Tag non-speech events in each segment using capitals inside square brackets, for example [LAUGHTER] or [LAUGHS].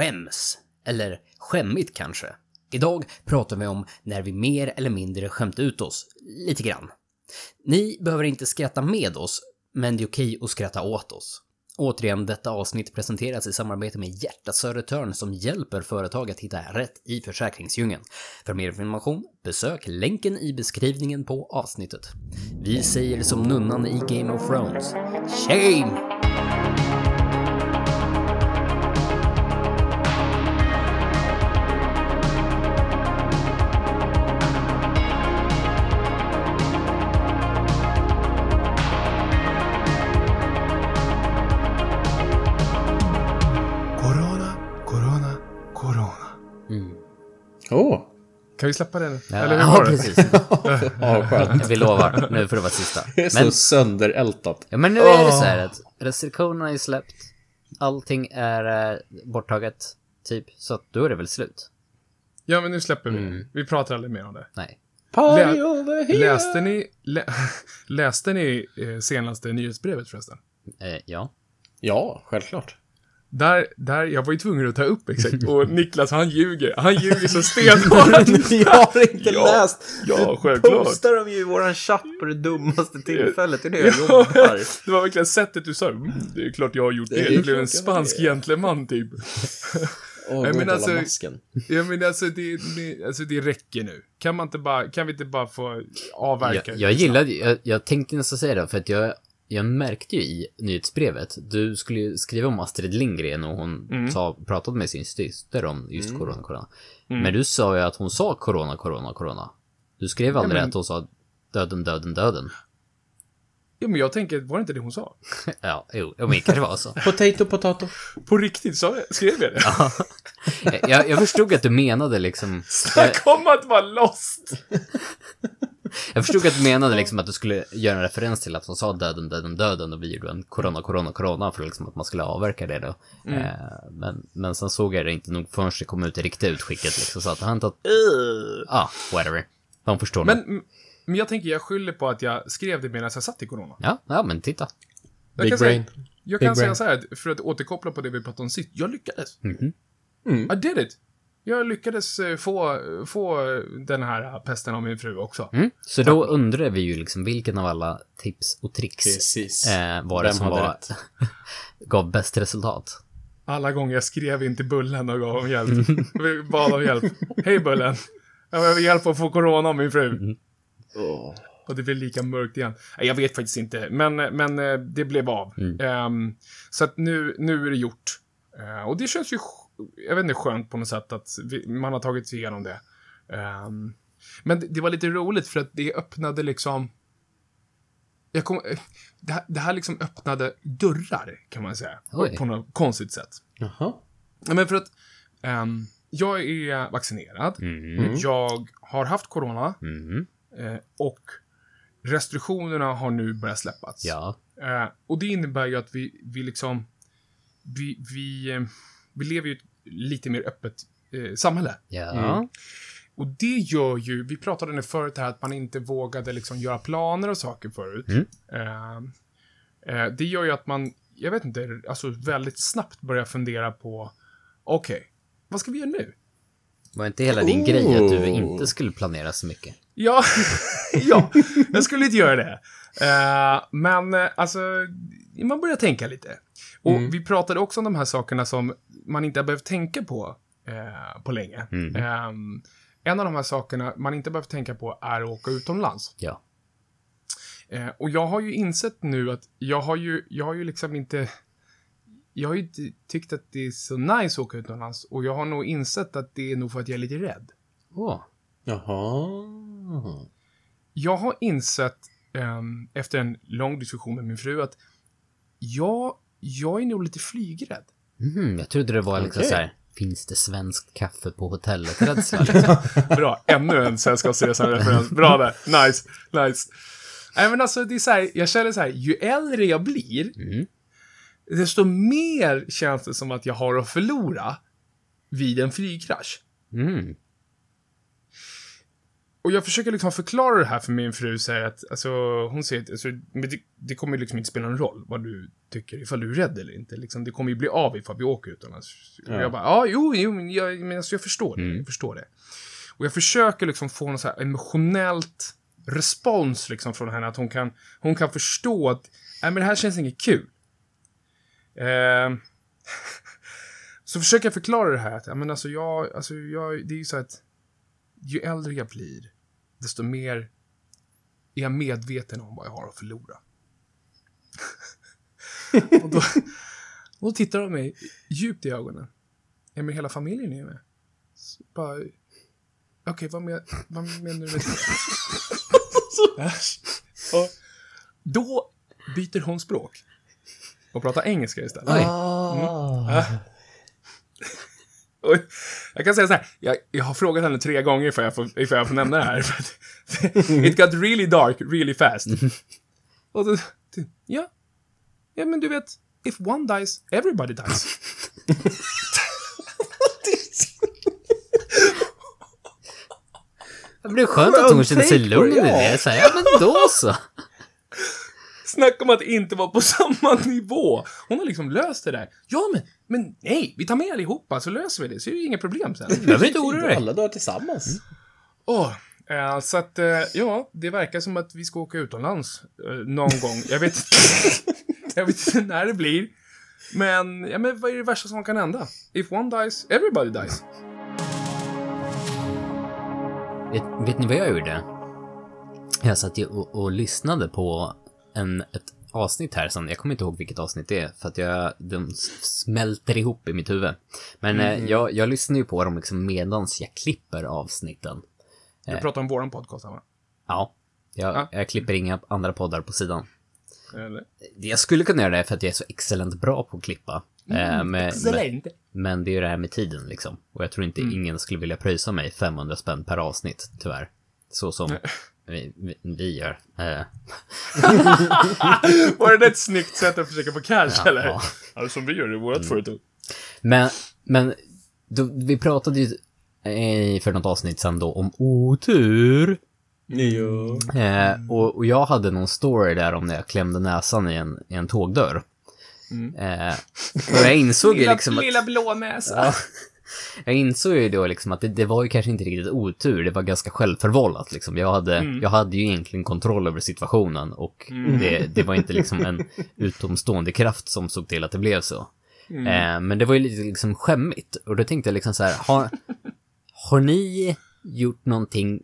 skäms. Eller skämmigt kanske. Idag pratar vi om när vi mer eller mindre skämt ut oss, lite grann. Ni behöver inte skratta med oss, men det är okej att skratta åt oss. Återigen, detta avsnitt presenteras i samarbete med Hjärta Södertörn som hjälper företag att hitta rätt i försäkringsdjungeln. För mer information, besök länken i beskrivningen på avsnittet. Vi säger som nunnan i Game of Thrones. Shame! Kan vi släppa den? Ja, Eller hur ja var det? precis. [LAUGHS] ja, skönt. Vi lovar, nu får det vara sista. Det är Men, så sönderältat. ja, men nu är det så här att restriktionerna är släppt, allting är eh, borttaget, typ, så att då är det väl slut? Ja, men nu släpper vi. Mm. Vi pratar aldrig mer om det. Nej. Party Lä- over here. Läste ni, lä, [LAUGHS] läste ni eh, senaste nyhetsbrevet förresten? Eh, ja. Ja, självklart. Där, där, jag var ju tvungen att ta upp exakt. [LAUGHS] Och Niklas, han ljuger. Han ljuger så [LAUGHS] stenhårt. Jag har inte Ja, läst. ja, du självklart. postar dem ju i våran chatt på det dummaste tillfället. Det är det jag Ja, jobbar. [LAUGHS] det var verkligen sättet du sa mm, Det är klart jag har gjort det. Det Det blev en jag spansk det. gentleman typ. Åh, Nej, gå men inte alltså- hålla masken. Ja men alltså det, det, alltså det räcker nu. Kan man inte bara, kan vi inte bara få avverka? Jag, jag gillade, jag, jag tänkte nästan säga det, för att jag, jag märkte ju i nyhetsbrevet, du skulle ju skriva om Astrid Lindgren och hon Mm. sa, pratade med sin syster om just corona, corona. Mm. Men du sa ju att hon sa corona, corona, corona. Du skrev aldrig men- att hon sa döden, döden, döden. Ja men jag tänker, var det inte det hon sa? [LAUGHS] ja, jo, men det kanske var så. [LAUGHS] Potato, potato. På riktigt, sa jag, skrev jag det? [LAUGHS] jag, jag förstod att du menade liksom, Snacka om att vara lost! Jag förstod att du menade liksom att du skulle göra en referens till att hon sa döden, döden, döden och vi gjorde en corona, corona, corona för liksom att man skulle avverka det då. Mm. Eh, men, men sen såg jag det inte nog förrän det kom ut i riktiga utskicket liksom, så att han inte Ja, ah, whatever. De förstår. Men, men jag tänker, jag skyller på att jag skrev det medan jag satt i corona. Ja, ja, men titta. Jag Big kan brain. Säga, jag Big kan säga brain. så här, för att återkoppla på det vi pratade om sist. Jag lyckades. Mhm. I did it. Jag lyckades eh, få, få den här pesten av min fru också. Mm. Så då undrar vi ju liksom vilken av alla tips och tricks Precis. eh, var det Vem som var, [LAUGHS] gav bäst resultat. Alla gånger jag skrev in till Bullen och gav om hjälp. [LAUGHS] Vi bad om hjälp. Hej Bullen. Jag behöver hjälp att få corona av min fru. Åh. Och det blev lika mörkt igen. Jag vet faktiskt inte, men, men eh, det blev av. Ehm, så att nu, nu är det gjort. Eh, och det känns ju, jag vet inte, skönt på något sätt att vi, man har tagit sig igenom det. Ehm, men det, det var lite roligt för att det öppnade liksom... Jag kom, det, här, det här liksom öppnade dörrar, kan man säga. Oj. På något konstigt sätt. Jaha. Ja, men för att ehm, jag är vaccinerad. Mm. Jag har haft corona. Mm. Eh, och restriktionerna har nu börjat släppas. Ja. Eh, och det innebär ju att vi, vi liksom, vi, vi, eh, vi lever ju i ett lite mer öppet eh, samhälle. Ja. Mm. Och det gör ju, vi pratade nu förut här att man inte vågade liksom göra planer och saker förut. Mm. Eh, eh, det gör ju att man, jag vet inte, alltså väldigt snabbt börjar fundera på, okej, vad ska vi göra nu? Var inte hela din grej att du Oh. inte skulle planera så mycket? Ja, [LAUGHS] ja, jag skulle inte göra det. Eh, men eh, alltså, man börjar tänka lite. Och Mm. vi pratade också om de här sakerna som man inte har behövt tänka på eh, på länge. Mm. Ehm, en av de här sakerna man inte behövt tänka på är att åka utomlands. Ja. Och jag har ju insett nu att jag har ju, jag har ju liksom inte... Jag har ju inte tyckt att det är så nice att åka utomlands. Och jag har nog insett att det är nog för att jag är lite rädd. Åh. Jaha. Jag har insett, ehm, efter en lång diskussion med min fru, att jag, jag är nog lite flygrädd. Mhm, jag trodde det var liksom Okej. så här. Finns det svenskt kaffe på hotellet? Rädsla, liksom. [LAUGHS] Bra, ännu en Sällskapsresan-referens. Bra där. Nice, nice. Nej, men alltså, det är så här, jag känner så här, ju äldre jag blir, Mm. Desto mer känns det som att jag har att förlora vid en flygkrasch. Mm. och jag försöker liksom förklara det här för min fru, så här att, alltså, hon säger att, alltså, det, det kommer ju liksom inte spela någon roll vad du tycker, ifall du är rädd eller inte. Liksom, det kommer ju bli av ifall vi åker utomlands. Och Ja. jag bara, ja, jo, jo, men jag, men alltså, jag förstår det, jag förstår det. Och jag försöker liksom få någon så här emotionellt respons liksom från henne, att hon kan, hon kan förstå att, nej men det här känns inget kul. Ehm, så försöker jag förklara det här, att, men alltså jag, alltså jag, det är ju så att, ju äldre jag blir, desto mer är jag medveten om vad jag har att förlora. [LAUGHS] och, då, då tittar de mig djupt i ögonen. Ja, men hela familjen är med. Så bara, Okej, vad, men, vad menar du med det? [LAUGHS] Ja. och då byter hon språk. Och pratar engelska istället. Ah. [LAUGHS] Och jag kan säga så här, jag, jag har frågat henne tre gånger ifall jag får, ifall jag får nämna det här. [LAUGHS] It got really dark really fast. [LAUGHS] Och då, ja. Ja, men du vet, if one dies, everybody dies. Det blir skönt att hon känner sig lugn i det. Så här, ja, men då så. Snacka om att inte vara på [LAUGHS] samma nivå. Hon har liksom löst det där. Ja, men, men nej, vi tar med allihopa så löser vi det. Så är det inga problem sen. Behöver inte oroa dig. Alla dör tillsammans. Åh, eh, så att, eh, ja, det verkar som att vi ska åka utomlands eh, någon gång. Jag vet [LAUGHS] Jag vet inte när det blir. Men, ja men vad är det värsta som kan hända? If one dies, everybody dies. Vet, vet ni vad jag gjorde? Jag satt och, och lyssnade på en, ett avsnitt här sen. Jag kommer inte ihåg vilket avsnitt det är, för att jag, de smälter ihop i mitt huvud. Men eh, jag, jag lyssnar ju på dem liksom medans jag klipper avsnitten. Du pratar om våran podcast, va? Ja, jag, Ja. jag klipper inga andra poddar på sidan. Eller? Jag skulle kunna göra det för att jag är så excellent bra på att klippa. Eh, med, med, Excellent. men det är ju det här med tiden liksom. Och jag tror inte ingen skulle vilja pröjsa mig 500 spänn per avsnitt, tyvärr. Så som vi, vi, vi gör. Eh, [LAUGHS] Var det ett snyggt sätt att försöka få cash, eller? ja. Ja, som vi gör i vårt företag. Men, men då, vi pratade ju eh, för något avsnitt sen då om otur. Jo. Eh, och, och jag hade någon story där om när jag klämde näsan i en, i en tågdörr. Eh, och jag insåg ju liksom att... lilla blånäsa. Ja. Jag insåg ju då liksom att det, det var ju kanske inte riktigt otur, det var ganska självförvållat liksom. Jag hade, jag hade ju egentligen kontroll över situationen och det, det var inte liksom en [LAUGHS] utomstående kraft som såg till att det blev så. Eh, men det var ju lite liksom skämmigt och då tänkte jag liksom så här, har, har ni gjort någonting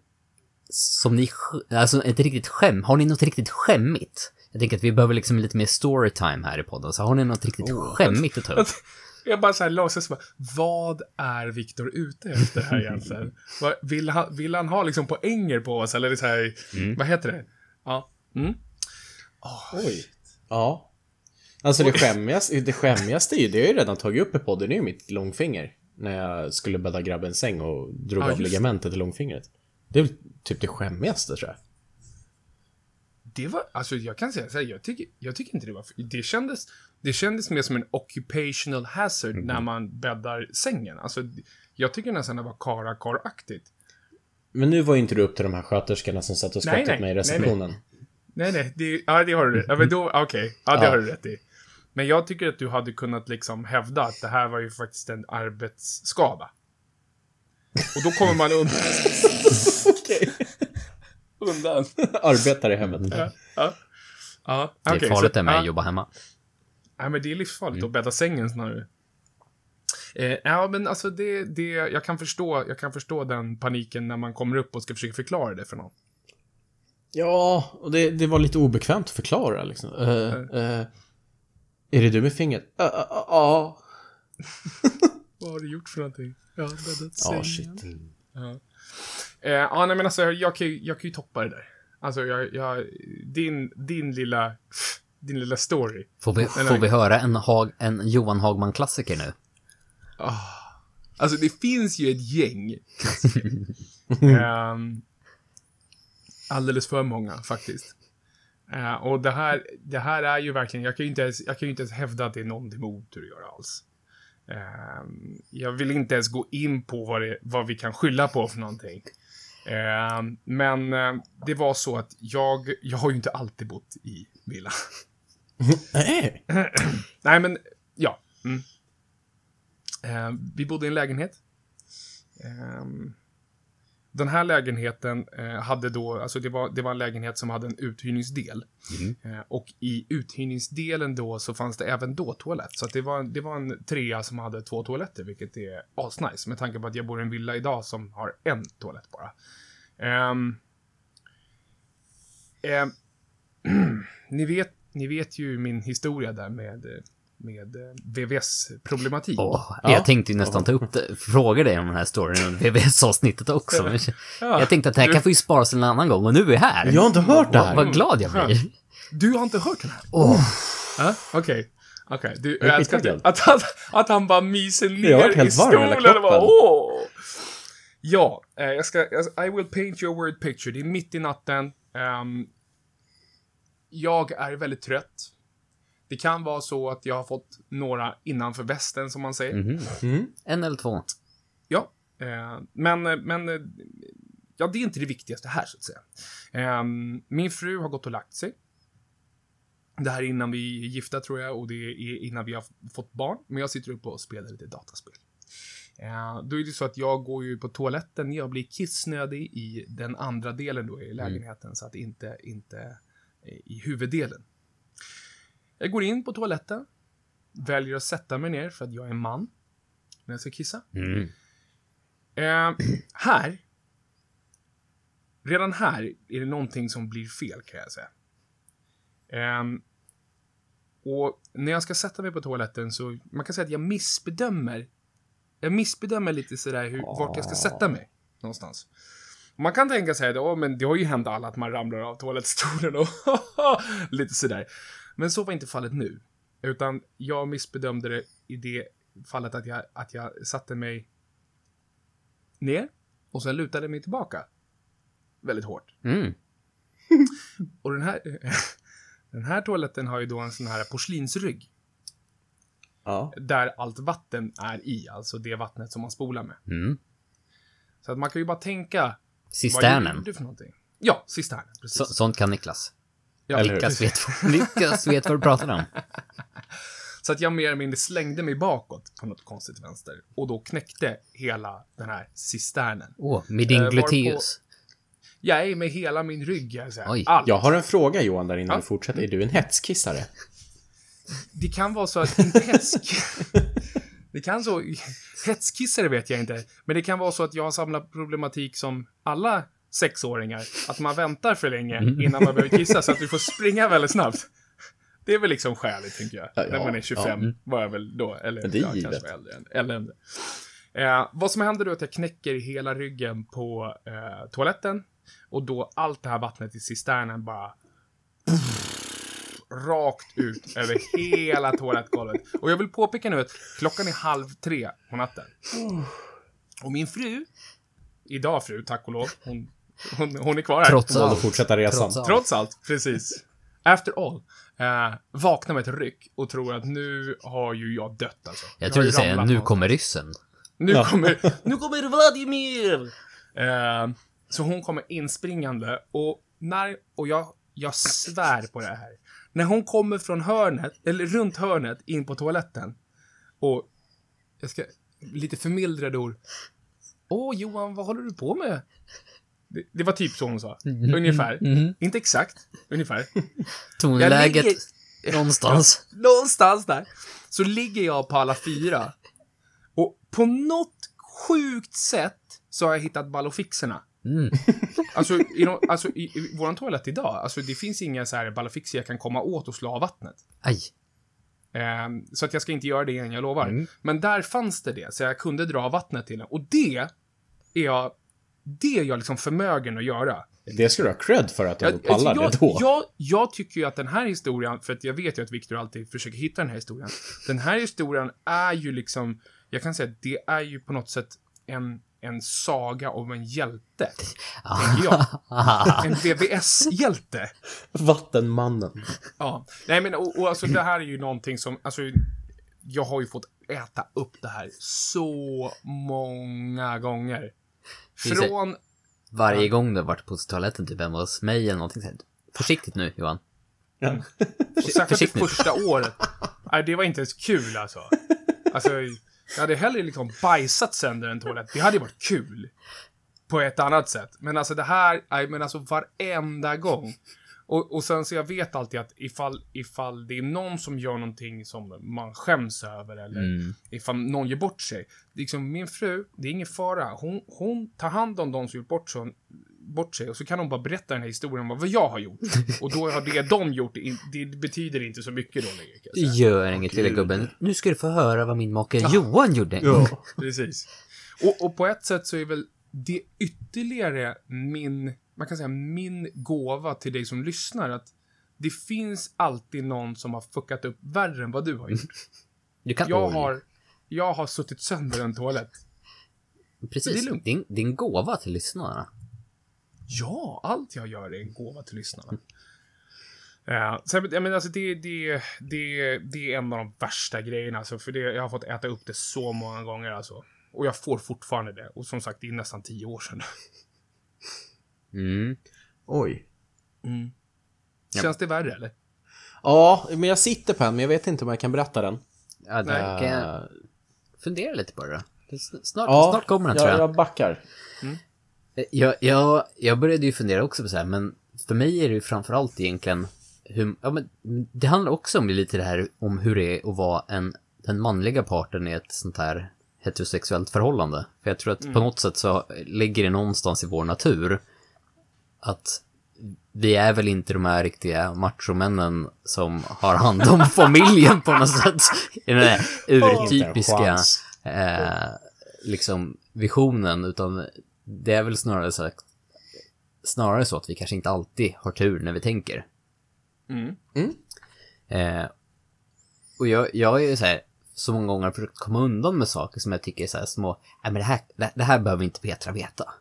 som ni, alltså ett riktigt skäm, har ni något riktigt skämmigt? Jag tänker att vi behöver liksom lite mer storytime här i podden, så har ni något riktigt skämmigt att ta upp? Jag bara så här låtsas bara, vad är Viktor ute efter här egentligen? [LAUGHS] Vill, han, vill han ha liksom poänger på oss, eller så här, vad heter det? Ja. Mm. Oj. Ja. Alltså det skämmigaste, det skämmigaste är ju, det har jag ju redan tagit upp i podden, det är ju mitt långfinger. När jag skulle bädda grabbens säng och drog Ja, av ligamentet i långfingret. Det är väl typ det skämmigaste tror jag. Det var, alltså jag kan säga så här, jag tycker, jag tycker inte det var, det kändes, det kändes mer som en occupational hazard Mhm. när man bäddar sängen. Alltså, jag tycker nästan det var karakar-aktigt. Men nu var ju inte du upp till de här sköterskorna som satt och skrattade nej, mig i nej, receptionen. Nej, nej, det, ja, det har du rätt ja, men då, [LAUGHS] Okej, ja, det Ja. har du rätt i. Men jag tycker att du hade kunnat liksom hävda att det här var ju faktiskt en arbetsskada. Och då kommer man undan. [LAUGHS] Okej. undan. Arbetar i hemmet. Ja, ja. ja Det är farligt så- det med ja. att jobba hemma. Nej, men det är livsfarligt att bädda sängen snarare. Eh, ja, men alltså det, det, jag kan förstå, jag kan förstå den paniken när man kommer upp och ska försöka förklara det för någon. Ja, och det, det var lite obekvämt att förklara liksom. Eh, eh, är det du med fingret? Ja. Uh, ja. [LAUGHS] Vad har du gjort för någonting? Jag har bäddat Ja, sängen. shit. Ja. Eh, ja, nej men alltså jag kan ju, jag kan ju toppa det där. Alltså jag, jag, din, din lilla, din lilla story. Får vi, Eller- får vi höra en, Hag, en Johan Hagman-klassiker nu? Alltså det finns ju ett gäng klassiker. [LAUGHS] Ehm, alldeles för många faktiskt. Eh, och det här, det här är ju verkligen, jag kan ju inte ens, jag kan inte ens hävda att det är någonting med otur att göra alls. Ehm, jag vill inte ens gå in på vad, det, vad vi kan skylla på för någonting. Eh, men det var så att jag, jag har ju inte alltid bott i villa. Nej. Nej, men ja. Mm. Eh, vi bodde i en lägenhet. Ehm, den här lägenheten eh, hade då, alltså det var, det var en lägenhet som hade en uthyrningsdel. Eh, och i uthyrningsdelen då så fanns det även då toalett. Så det, var, det var en trea som hade två toaletter, vilket är asnice. Med tanke på att jag bor i en villa idag som har en toalett bara. Ehm, ehm, [CLEARS THROAT] ni, vet, ni vet ju min historia där med, med eh, VVS-problematik. Ja. Jag tänkte ju nästan ta upp det, fråga dig om den här storyn under VVS-avsnittet också. Men Ja, jag tänkte att det här du- kan få ju sparas en annan gång och nu är vi här. Jag har inte hört det Vad, här. vad glad jag blir. Du har inte hört den här? Åh, Ja, Okej. Okej, du, Jag älskar skittaggad. att, att, att han bara myser ner i stolen och bara åh! Ja, eh, jag ska, jag- I will paint your word picture. Det är mitt i natten. Ehm, jag är väldigt trött. Det kan vara så att jag har fått några innanför västen, som man säger. mhm. Mm. En eller två. Ja, eh, men, men eh, ja, det är inte det viktigaste här, så att säga. Eh, min fru har gått och lagt sig. Det här är innan vi är gifta, tror jag, och det är innan vi har fått barn. Men jag sitter uppe och spelar lite dataspel. Eh, då är det så att jag går ju på toaletten, jag blir kissnödig i den andra delen då i lägenheten, så att inte, inte eh, i huvuddelen. Jag går in på toaletten, väljer att sätta mig ner för att jag är man när jag ska kissa. Mm. Eh, här. Redan här är det någonting som blir fel kan jag säga. Ehm, och när jag ska sätta mig på toaletten så, man kan säga att jag missbedömer. Jag missbedömer lite sådär hur, vart jag ska sätta mig någonstans. Man kan tänka sig att, oh, men det har ju hänt alla att man ramlar av toalettstolen och [LAUGHS] lite sådär. Men så var inte fallet nu. Utan jag missbedömde det i det fallet att jag, att jag satte mig ner och sen lutade mig tillbaka. Väldigt hårt. Mm. [LAUGHS] Och den här, [LAUGHS] den här toaletten har ju då en sån här porslinsrygg. Ja. Där allt vatten är i, alltså det vattnet som man spolar med. Mm. Så att man kan ju bara tänka. Vad Cisternen. gjorde du för någonting? Ja, cisternen. Precis. Så, sånt kan Niklas. ja? Niklas vet, [LAUGHS] Niklas vet vad du pratar om. [LAUGHS] Så att jag mer eller mindre slängde mig bakåt på något konstigt vänster. Och då knäckte hela den här cisternen. Åh, med din Eh, gluteus. Jag är med hela min rygg, jag. Oj. Allt. Jag har en fråga Johan där innan Ja. du fortsätter. Är du en hetskissare? Det kan vara så att, inte hetsk... [LAUGHS] det kan så... [LAUGHS] Hetskissare vet jag inte. Men det kan vara så att jag har samlat problematik som alla sexåringar. Att man väntar för länge innan man behöver kissa, så att du får springa väldigt snabbt. Det är väl liksom skäligt, tänker jag. Ja, När man är ja, 25 var jag väl då. Eller Men det är ja, givet. kanske var äldre. än- Eller äldre. Eh, vad som händer då är att jag knäcker hela ryggen på eh, toaletten. Och då allt det här vattnet i cisternen bara rakt ut över hela toalettgolvet. Och jag vill påpeka nu att klockan är halv tre på natten. Och min fru, idag fru, tack och lov, hon, hon, hon är kvar här. Trots allt. fortsätta resan. Trots allt. Trots allt, precis. After all. Eh, vaknar med ett ryck och tror att nu har ju jag dött alltså. Jag har trodde du säga, nu kommer ryssen. Nu Ja. kommer, [LAUGHS] nu kommer Vladimir! Eh, så hon kommer inspringande och när, och jag, jag svär på det här. När hon kommer från hörnet, eller runt hörnet, in på toaletten och jag ska, lite förmildrade ord. Åh Johan, vad håller du på med? Det, det var typ så hon sa. Ungefär. Mhm. Inte exakt, ungefär. Tonläget ligger- någonstans. Någonstans där. Så ligger jag på alla fyra. Och på något sjukt sätt så har jag hittat ballofixerna. Mm. [LAUGHS] Alltså, i, de, alltså i, i våran toalett idag, alltså det finns inga så här ballofixer jag kan komma åt och slå av vattnet. Aj. Ehm, så att jag ska inte göra det igen, jag lovar. Mm. Men där fanns det det, så jag kunde dra vattnet till den. Och det är jag, det är jag liksom förmögen att göra. Det ska du ha cred för att du ändå pallar jag, det då. Jag, jag tycker ju att den här historien, för att jag vet ju att Victor alltid försöker hitta den här historien. Den här historien är ju liksom, jag kan säga att det är ju på något sätt en, en saga om en hjälte. Tänker jag. [LAUGHS] En VVS-hjälte. Vattenmannen. Ja. Nej men och, och alltså det här är ju någonting som, alltså jag har ju fått äta upp det här så många gånger. Från varje gång du har varit på toaletten typ hemma hos mig eller någonting sånt. Försiktigt nu Johan. Ja. Och särskilt första året. Nej, det var inte ens kul alltså. Alltså, jag hade hellre liksom bajsat sönder en toalett. Det hade ju varit kul. På ett annat sätt. Men alltså det här, nej men alltså varenda gång. Och, och sen så jag vet alltid att ifall, ifall det är någon som gör någonting som man skäms över eller Mm. ifall någon gör bort sig. Liksom min fru, det är ingen fara. Hon, hon tar hand om de som gjort bort sig, bort sig och så kan hon bara berätta den här historien om vad jag har gjort. [LAUGHS] Och då har det de gjort, det, det betyder inte så mycket då längre. Gör inget lilla gubben. Nu ska du få höra vad min make Johan gjorde. Ja. [LAUGHS] Precis. Och, och på ett sätt så är väl det ytterligare min, man kan säga min gåva till dig som lyssnar att det finns alltid någon som har fuckat upp värre än vad du har gjort. Du kan... Jag har, jag har suttit sönder en toalett. det är Precis. lugnt. Din, din gåva till lyssnarna. Ja, allt jag gör är en gåva till lyssnarna. Ja, sen, jag menar, alltså det, det, det, det är en av de värsta grejerna, alltså, för det, jag har fått äta upp det så många gånger. Alltså. Och jag får fortfarande det. Och som sagt, det är nästan tio år sedan. Mm. Oj. Mm. Ja. Känns det värre, eller? Ja, men jag sitter på en, men jag vet inte om jag kan berätta den. Ja, du Nej. kan jag Eh, fundera lite på det då. Det Snart, ja, snart kommer den jag, tror jag. jag backar. Jag, jag, jag började ju fundera också på så här, men för mig är det ju framförallt egentligen hur, ja, men det handlar också om lite det här om hur det är att vara en, den manliga parten i ett sånt här heterosexuellt förhållande. För jag tror att på något sätt så ligger det någonstans i vår natur att vi är väl inte de här riktiga machomännen som har hand om [LAUGHS] familjen på något sätt. I den här urtypiska eh, liksom visionen, utan det är väl snarare så, snarare så att vi kanske inte alltid har tur när vi tänker. Mm. Eh, och jag, jag är ju så här, så många gånger försökt komma undan med saker som jag tycker är så här små, nej men det här, det, det här behöver inte Petra veta. [LAUGHS]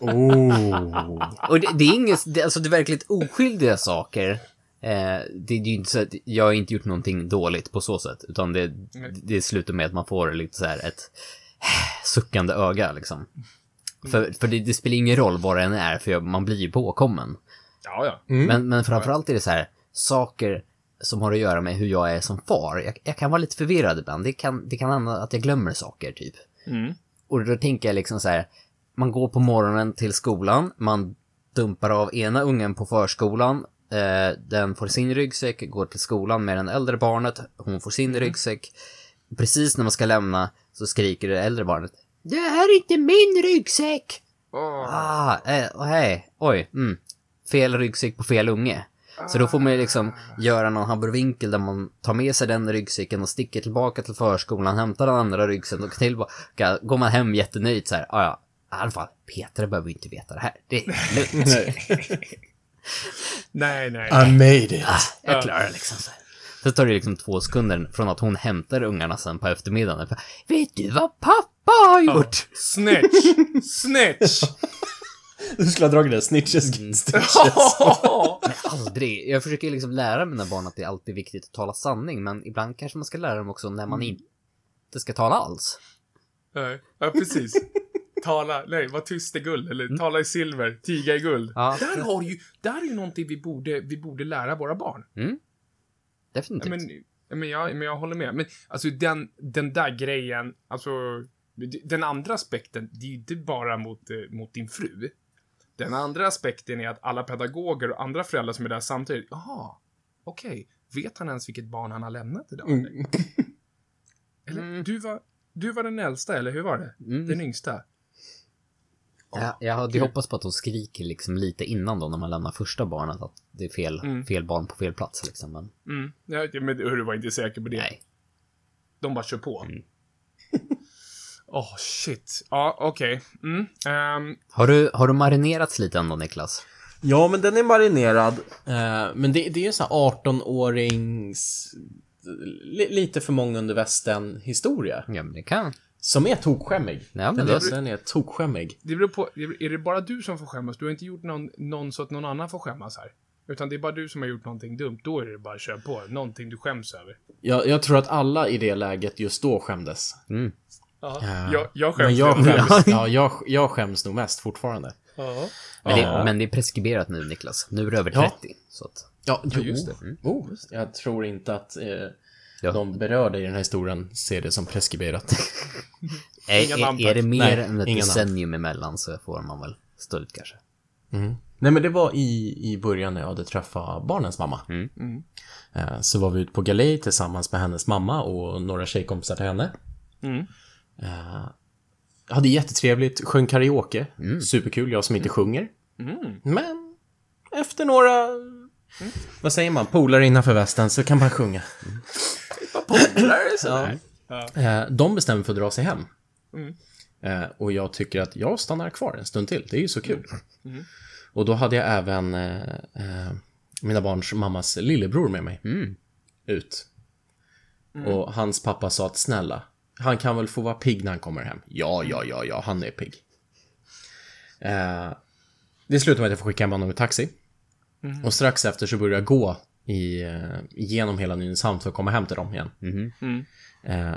Oh. Och det, det är inget, det, alltså det är verkligt oskyldiga saker. Eh, det är ju inte så att jag har inte gjort någonting dåligt på så sätt, utan det, det slutar med att man får lite så här ett suckande öga liksom. För, för det, det spelar ingen roll vad det än är, för man blir ju påkommen. Ja, ja. Men, men framförallt är det så här, saker som har att göra med hur jag är som far. Jag, jag kan vara lite förvirrad ibland. Det kan, det kan hända att jag glömmer saker, typ. Mm. Och då tänker jag liksom så här, man går på morgonen till skolan, man dumpar av ena ungen på förskolan, eh, den får sin ryggsäck, går till skolan med det äldre barnet, hon får sin ryggsäck. Precis när man ska lämna så skriker det äldre barnet, det här är inte min ryggsäck! Åh. Ah, eh, oh, hej, oj, mm. Fel ryggsäck på fel unge. Så då får man ju liksom göra någon hamburvinkel där man tar med sig den ryggsäcken och sticker tillbaka till förskolan, hämtar den andra ryggsäcken och tillbaka. Går man hem jättenöjd så här, ah, ja, i alla fall, Petra behöver ju inte veta det här. Det är lugnt. [LAUGHS] Nej, nej. I made it. Jag klarar det liksom så här. Så tar det liksom två sekunder från att hon hämtar ungarna sen på eftermiddagen. Vet du vad pappa har gjort? Snitch! [LAUGHS] Snitch! Du skulle ha dragit den snitches Mm. stitches. [LAUGHS] Men aldrig. Jag försöker liksom lära mina barn att det är alltid viktigt att tala sanning, men ibland kanske man ska lära dem också när man inte ska tala alls. Nej, ja, precis. Tala, nej, var tyst i guld, eller tala i silver, tiga i guld. Ja. Där har du ju, där är ju någonting vi borde, vi borde lära våra barn. Definitivt. Men, men, jag, men jag håller med. Men alltså den, den där grejen, alltså den andra aspekten, det är ju inte bara mot, eh, mot din fru. Den andra aspekten är att alla pedagoger och andra föräldrar som är där samtidigt, jaha, okej, vet han ens vilket barn han har lämnat idag? Mm. Eller, du var, du var den äldsta, eller hur var det? Mm. Den yngsta? Jag, jag hade ju hoppats på att hon skriker liksom lite innan då när man lämnar första barnet att det är fel, Mm. fel barn på fel plats liksom. Men Mm. Ja, men du var inte säker på det. nej. De bara kör på. Mm. [LAUGHS] Åh, shit. Ja, okej. Mm. ehm, Har du, har du marinerats lite ändå Niklas? Ja, men den är marinerad. Eh, men det, det är ju en sån här 18-årings... Li, lite för många under västen historia. Ja men det kan. Som är tokskämmig. Ja, men den, är, den är tokskämmig. det beror på, är det bara du som får skämmas? Du har inte gjort någon, någon så att någon annan får skämmas här. Utan det är bara du som har gjort någonting dumt. Då är det bara att köra på. Någonting du skäms över. Jag, jag tror att alla i det läget just då skämdes. Mm. Ja. Ja. Jag, jag Men skäms. jag redan. skäms, ja, jag, jag skäms nog mest fortfarande. Ja. Men, Ja. det, men det är preskriberat nu, Niklas. Nu är du över Ja. 30. Så att, Ja, jo, just det. Oh, jag tror inte att eh, Ja. de berörda i den här historien ser det som preskriberat. [LAUGHS] är, är, är det mer Nej, än ett inga namn. decennium emellan så får man väl stå ut kanske. Nej men det var i, i början när jag hade träffat barnens mamma. Mm. Eh, Så var vi ute på galej tillsammans med hennes mamma och några tjejkompisar till henne. Mm. Eh, hade jättetrevligt, sjöng karaoke. Superkul, jag som inte sjunger. Mm. Men efter några, vad säger man, polare innanför västen så kan man sjunga. Polare sådär. Eh, De bestämmer för att dra sig hem. Mm. Eh, Och jag tycker att jag stannar kvar en stund till. Det är ju så kul. Mm. Och då hade jag även eh, eh, mina barns mammas lillebror med mig. Ut. Och hans pappa sa att snälla, han kan väl få vara pigg när han kommer hem. Ja, ja, ja, ja, han är pigg. Eh, det slutar med att jag får skicka hem honom i taxi. Och strax efter så börjar jag gå i, eh, genom hela Nynäshamn för att komma hem till dem igen. Mm. Eh,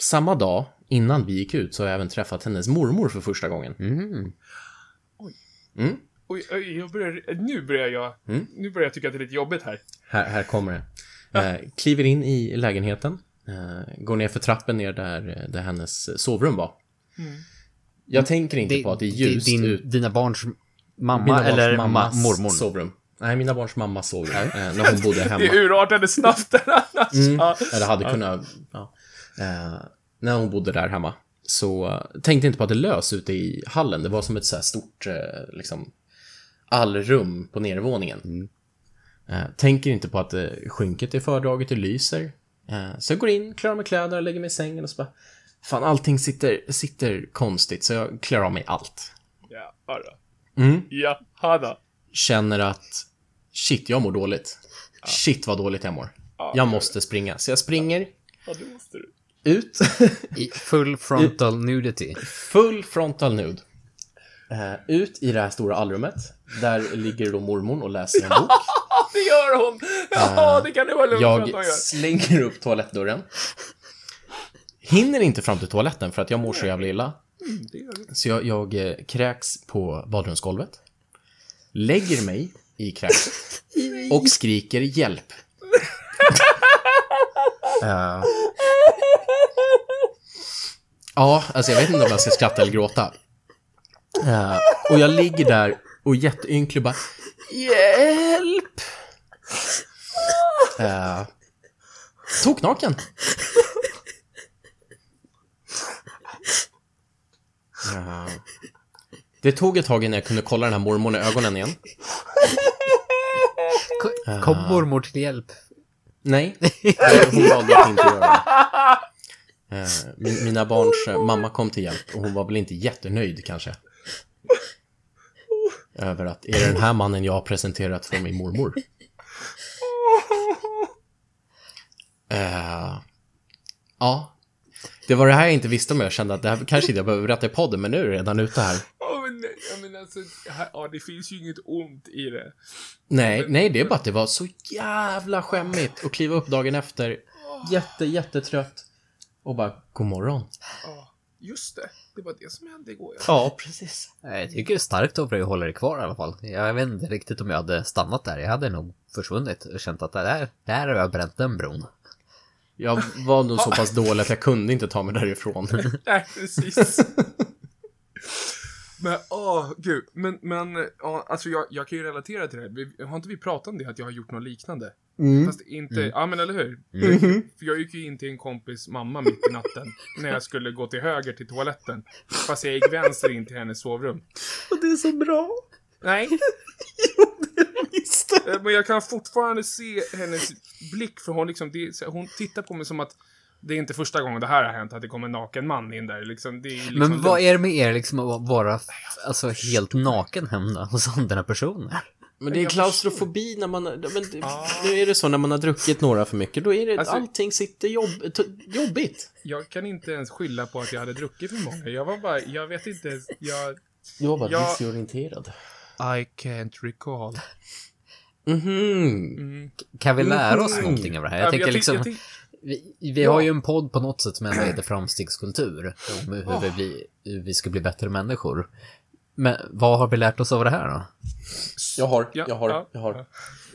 samma dag, innan vi gick ut, så har jag även träffat hennes mormor för första gången. Mm. Oj, oj, jag börjar, nu börjar jag, Mm. nu börjar jag tycka att det är lite jobbigt här. Här, här kommer det. Eh, kliver in i lägenheten, eh, går ner för trappen ner där, där hennes sovrum var. Jag tänker inte på att det är ljust din, ut. Dina barns mamma Mina barns eller ma mammas mormor? sovrum. Nej, mina barns mamma sovrum. Eh, när hon bodde [LAUGHS] hemma. Det urartade snabbt där annars. Mm. Eller hade kunnat, ja. Eh, när hon bodde där hemma. Så tänkte inte på att det lös ute i hallen. Det var som ett så här stort, eh, liksom, allrum på nedervåningen. Eh, tänker inte på att skynket är fördraget, det lyser. Så jag går in, klär mig kläder, lägger mig i sängen och så bara, fan allting sitter, sitter konstigt, så jag klär av mig allt. Ja, hörru. Mm. Ja, hada. Känner att, shit, jag mår dåligt. Shit vad dåligt jag mår. Jag måste springa. Så jag springer Ja, det måste du. ut. [LAUGHS] I full frontal nudity. Full frontal nude. Eh, ut i det här stora allrummet. Där ligger då mormon och läser en bok. Ja, [LAUGHS] det gör hon! Ja, det kan du vara lugn för att hon Jag gör. slänger upp toalettdörren. Hinner inte fram till toaletten för att jag mår så jävla illa. Mm, Det gör du. Så jag, jag eh, kräks på badrumsgolvet. Lägger mig i kräkset. [LAUGHS] Och skriker hjälp. [LAUGHS] Eh, ja, alltså jag vet inte om jag ska skratta eller gråta. Eh, och jag ligger där och jätteynklig bara Hjälp! Uh, Toknaken. Eh, det tog ett tag innan jag kunde kolla den här mormorn i ögonen igen. Ko- Kom mormor till hjälp? Nej, [LAUGHS] hon valde att inte göra det. Eh, min- Mina barns eh, mamma kom till hjälp och hon var väl inte jättenöjd kanske. Över att, är det den här mannen jag har presenterat för min mormor? Eh, ja. Det var det här jag inte visste om jag kände att det här kanske inte jag behöver berätta i podden, men nu är det redan ute här. Ja, men, jag menar alltså, ja, det finns ju inget ont i det. Nej, nej, det är bara att det var så jävla skämmigt att kliva upp dagen efter, jätte, jättetrött och bara, god morgon. Ja, just det. Det var det som hände igår. Ja. Ja, precis. Jag tycker det är starkt av dig att hålla dig kvar i alla fall. Jag vet inte riktigt om jag hade stannat där. Jag hade nog försvunnit och känt att det där, där har jag bränt den bron. Jag var nog så pass dålig att jag kunde inte ta mig därifrån. [LAUGHS] Nej, precis. Men, åh, gud. Men, men, ja, alltså jag, jag kan ju relatera till det här. Vi, har inte vi pratat om det, att jag har gjort något liknande? Fast inte, ja men eller hur? För jag gick ju in till en kompis mamma mitt i natten, [LAUGHS] när jag skulle gå till höger till toaletten. Fast jag gick vänster in till hennes sovrum. Och det är så bra. Nej. [LAUGHS] Visst. Eh, Men jag kan fortfarande se hennes blick, för hon liksom, det, hon tittar på mig som att det är inte första gången det här har hänt, att det kommer en naken man in där. Liksom, det är liksom Men vad är det med er liksom att vara alltså, helt naken hemma hos andra personer? Men det är klaustrofobi när man, men det, nu är det så när man har druckit några för mycket, då är det, Alltså- allting sitter jobb, t- jobbigt. Jag kan inte ens skylla på att jag hade druckit för många. Jag var bara, jag vet inte, jag... Du var bara disorienterad. I can't recall. Mhm. Mm. Kan vi lära oss någonting av det här? Jag Ja, tänker tyck- liksom... jag Vi, vi har ju en podd på något sätt som ändå heter [CLEARS THROAT] Framstegskultur. Om hur, vi blir, hur vi ska bli bättre människor. Men vad har vi lärt oss av det här då? Jag har, Ja, jag har, ja, jag har. ja.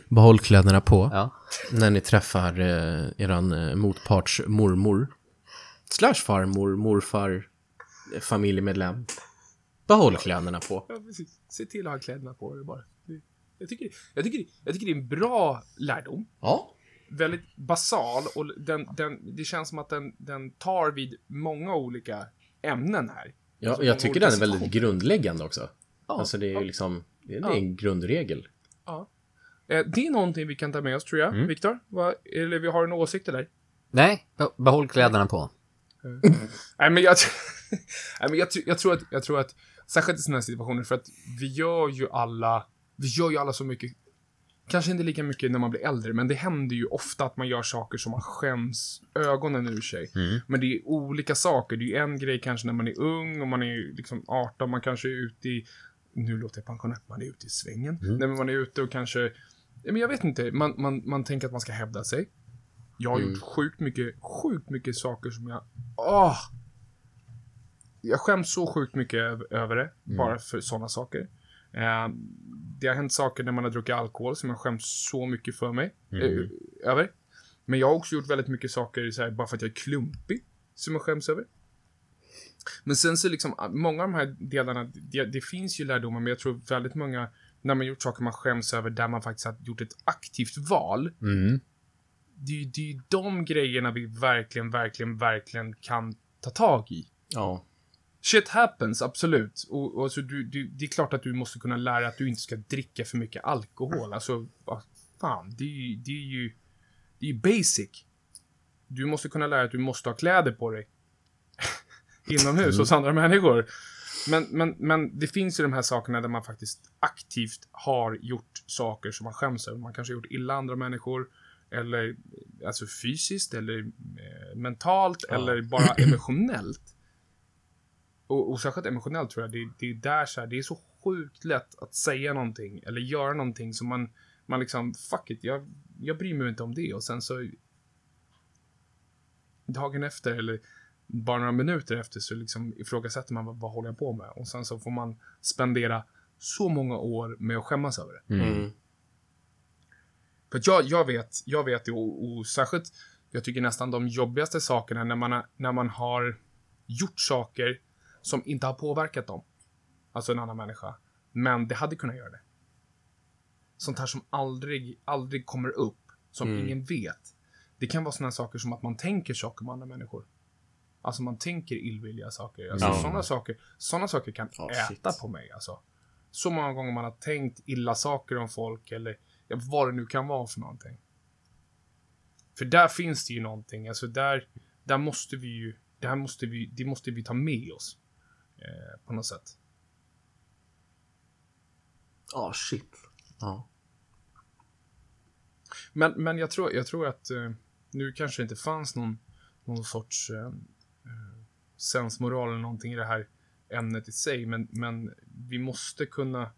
Behåll kläderna på Ja. när ni träffar eh, eran eh, motparts mormor. Slash farmor, morfar, eh, familjemedlem. Behåll kläderna på. Ja, precis. Se till att ha kläderna på dig bara. Jag tycker, jag, tycker, jag tycker det är en bra lärdom. Ja. Väldigt basal och den, den, det känns som att den, den tar vid många olika ämnen här. Ja, Alltså, jag tycker den är väldigt grundläggande också. Ja, Alltså det är ju ja. liksom, det är, Ja. en grundregel. Ja. Eh, Det är någonting vi kan ta med oss, tror jag. Mm. Viktor? Eller vi har en åsikt där? Nej, be- behåll kläderna på. [LAUGHS] Nej, men jag, [LAUGHS] Nej, men jag, jag, tror att, jag tror att, särskilt i sådana här situationer, för att vi gör ju alla, vi gör ju alla så mycket, kanske inte lika mycket när man blir äldre, men det händer ju ofta att man gör saker som man skäms ögonen ur sig. Men det är olika saker. Det är ju en grej kanske när man är ung och man är liksom 18, man kanske är ute i, nu låter jag pensionär, man är ute i svängen. Nej, men man är ute och kanske, men jag vet inte, man, man, man tänker att man ska hävda sig. Jag har gjort sjukt mycket, sjukt mycket saker som jag, åh! Jag skäms så sjukt mycket över, över det, bara för sådana saker. Eh, det har hänt saker när man har druckit alkohol som jag skäms så mycket för mig, eh, över. Men jag har också gjort väldigt mycket saker så här, bara för att jag är klumpig, som jag skäms över. Men sen så liksom, många av de här delarna, det, det finns ju lärdomar, men jag tror väldigt många, när man gjort saker man skäms över, där man faktiskt har gjort ett aktivt val, Mm. det är ju det är ju de grejerna vi verkligen, verkligen, verkligen kan ta tag i. Ja. Shit happens, absolut. Och, och så du, du, det är klart att du måste kunna lära att du inte ska dricka för mycket alkohol. Alltså, vad fan, det är ju, det är ju, det är ju basic. Du måste kunna lära dig att du måste ha kläder på dig. [LAUGHS] Inomhus hos andra människor. Men, men, men det finns ju de här sakerna där man faktiskt aktivt har gjort saker som man skäms över. Man kanske har gjort illa andra människor. Eller alltså fysiskt, eller eh, mentalt, eller bara [CLEARS THROAT] emotionellt. Och, och särskilt emotionellt tror jag, det, det är där så här, det är så sjukt lätt att säga någonting eller göra någonting som man, man liksom, fuck it, jag, jag bryr mig inte om det och sen så dagen efter eller bara några minuter efter så liksom ifrågasätter man vad, vad håller jag på med och sen så får man spendera så många år med att skämmas över det. Mm. För att jag, jag vet, jag vet det och, och särskilt, jag tycker nästan de jobbigaste sakerna när man, när man har gjort saker som inte har påverkat dem. Alltså en annan människa. Men det hade kunnat göra det. Sånt här som aldrig, aldrig kommer upp. Som Mm. ingen vet. Det kan vara såna saker som att man tänker saker om andra människor. Alltså man tänker illvilliga saker. Alltså Ja. sådana saker, såna saker kan Ja, äta shit. på mig alltså. Så många gånger man har tänkt illa saker om folk eller ja, vad det nu kan vara för någonting. För där finns det ju någonting, alltså där, där måste vi ju, det här måste vi, det måste vi ta med oss. Eh, på något sätt. Ja, shit. Ja. Men, men jag tror, jag tror att eh, nu kanske det inte fanns någon, någon sorts eh, eh, sensmoral eller någonting i det här ämnet i sig, men, men vi måste kunna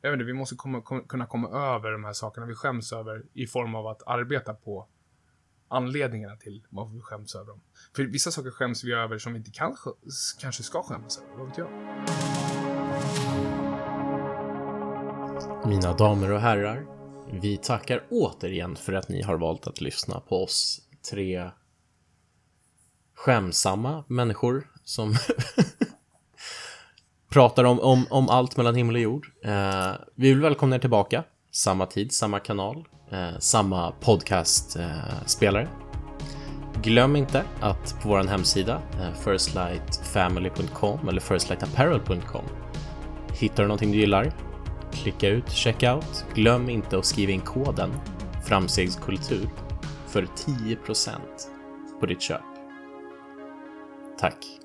jag vet inte, vi måste komma, kom, kunna komma över de här sakerna vi skäms över i form av att arbeta på anledningarna till varför vi skäms över dem. För vissa saker skäms vi över som vi inte kan, kanske ska skämmas över, vad vet jag? Mina damer och herrar, vi tackar återigen för att ni har valt att lyssna på oss tre skämsamma människor som [LAUGHS] pratar om, om, om allt mellan himmel och jord. Eh, vi vill välkomna er tillbaka. Samma tid, samma kanal, eh, samma podcastspelare. Glöm inte att på vår hemsida, eh, firstlightfamily.com eller firstlightapparel.com Hittar du någonting du gillar? Klicka ut checkout. Glöm inte att skriva in koden framstegskultur för 10% på ditt köp. Tack!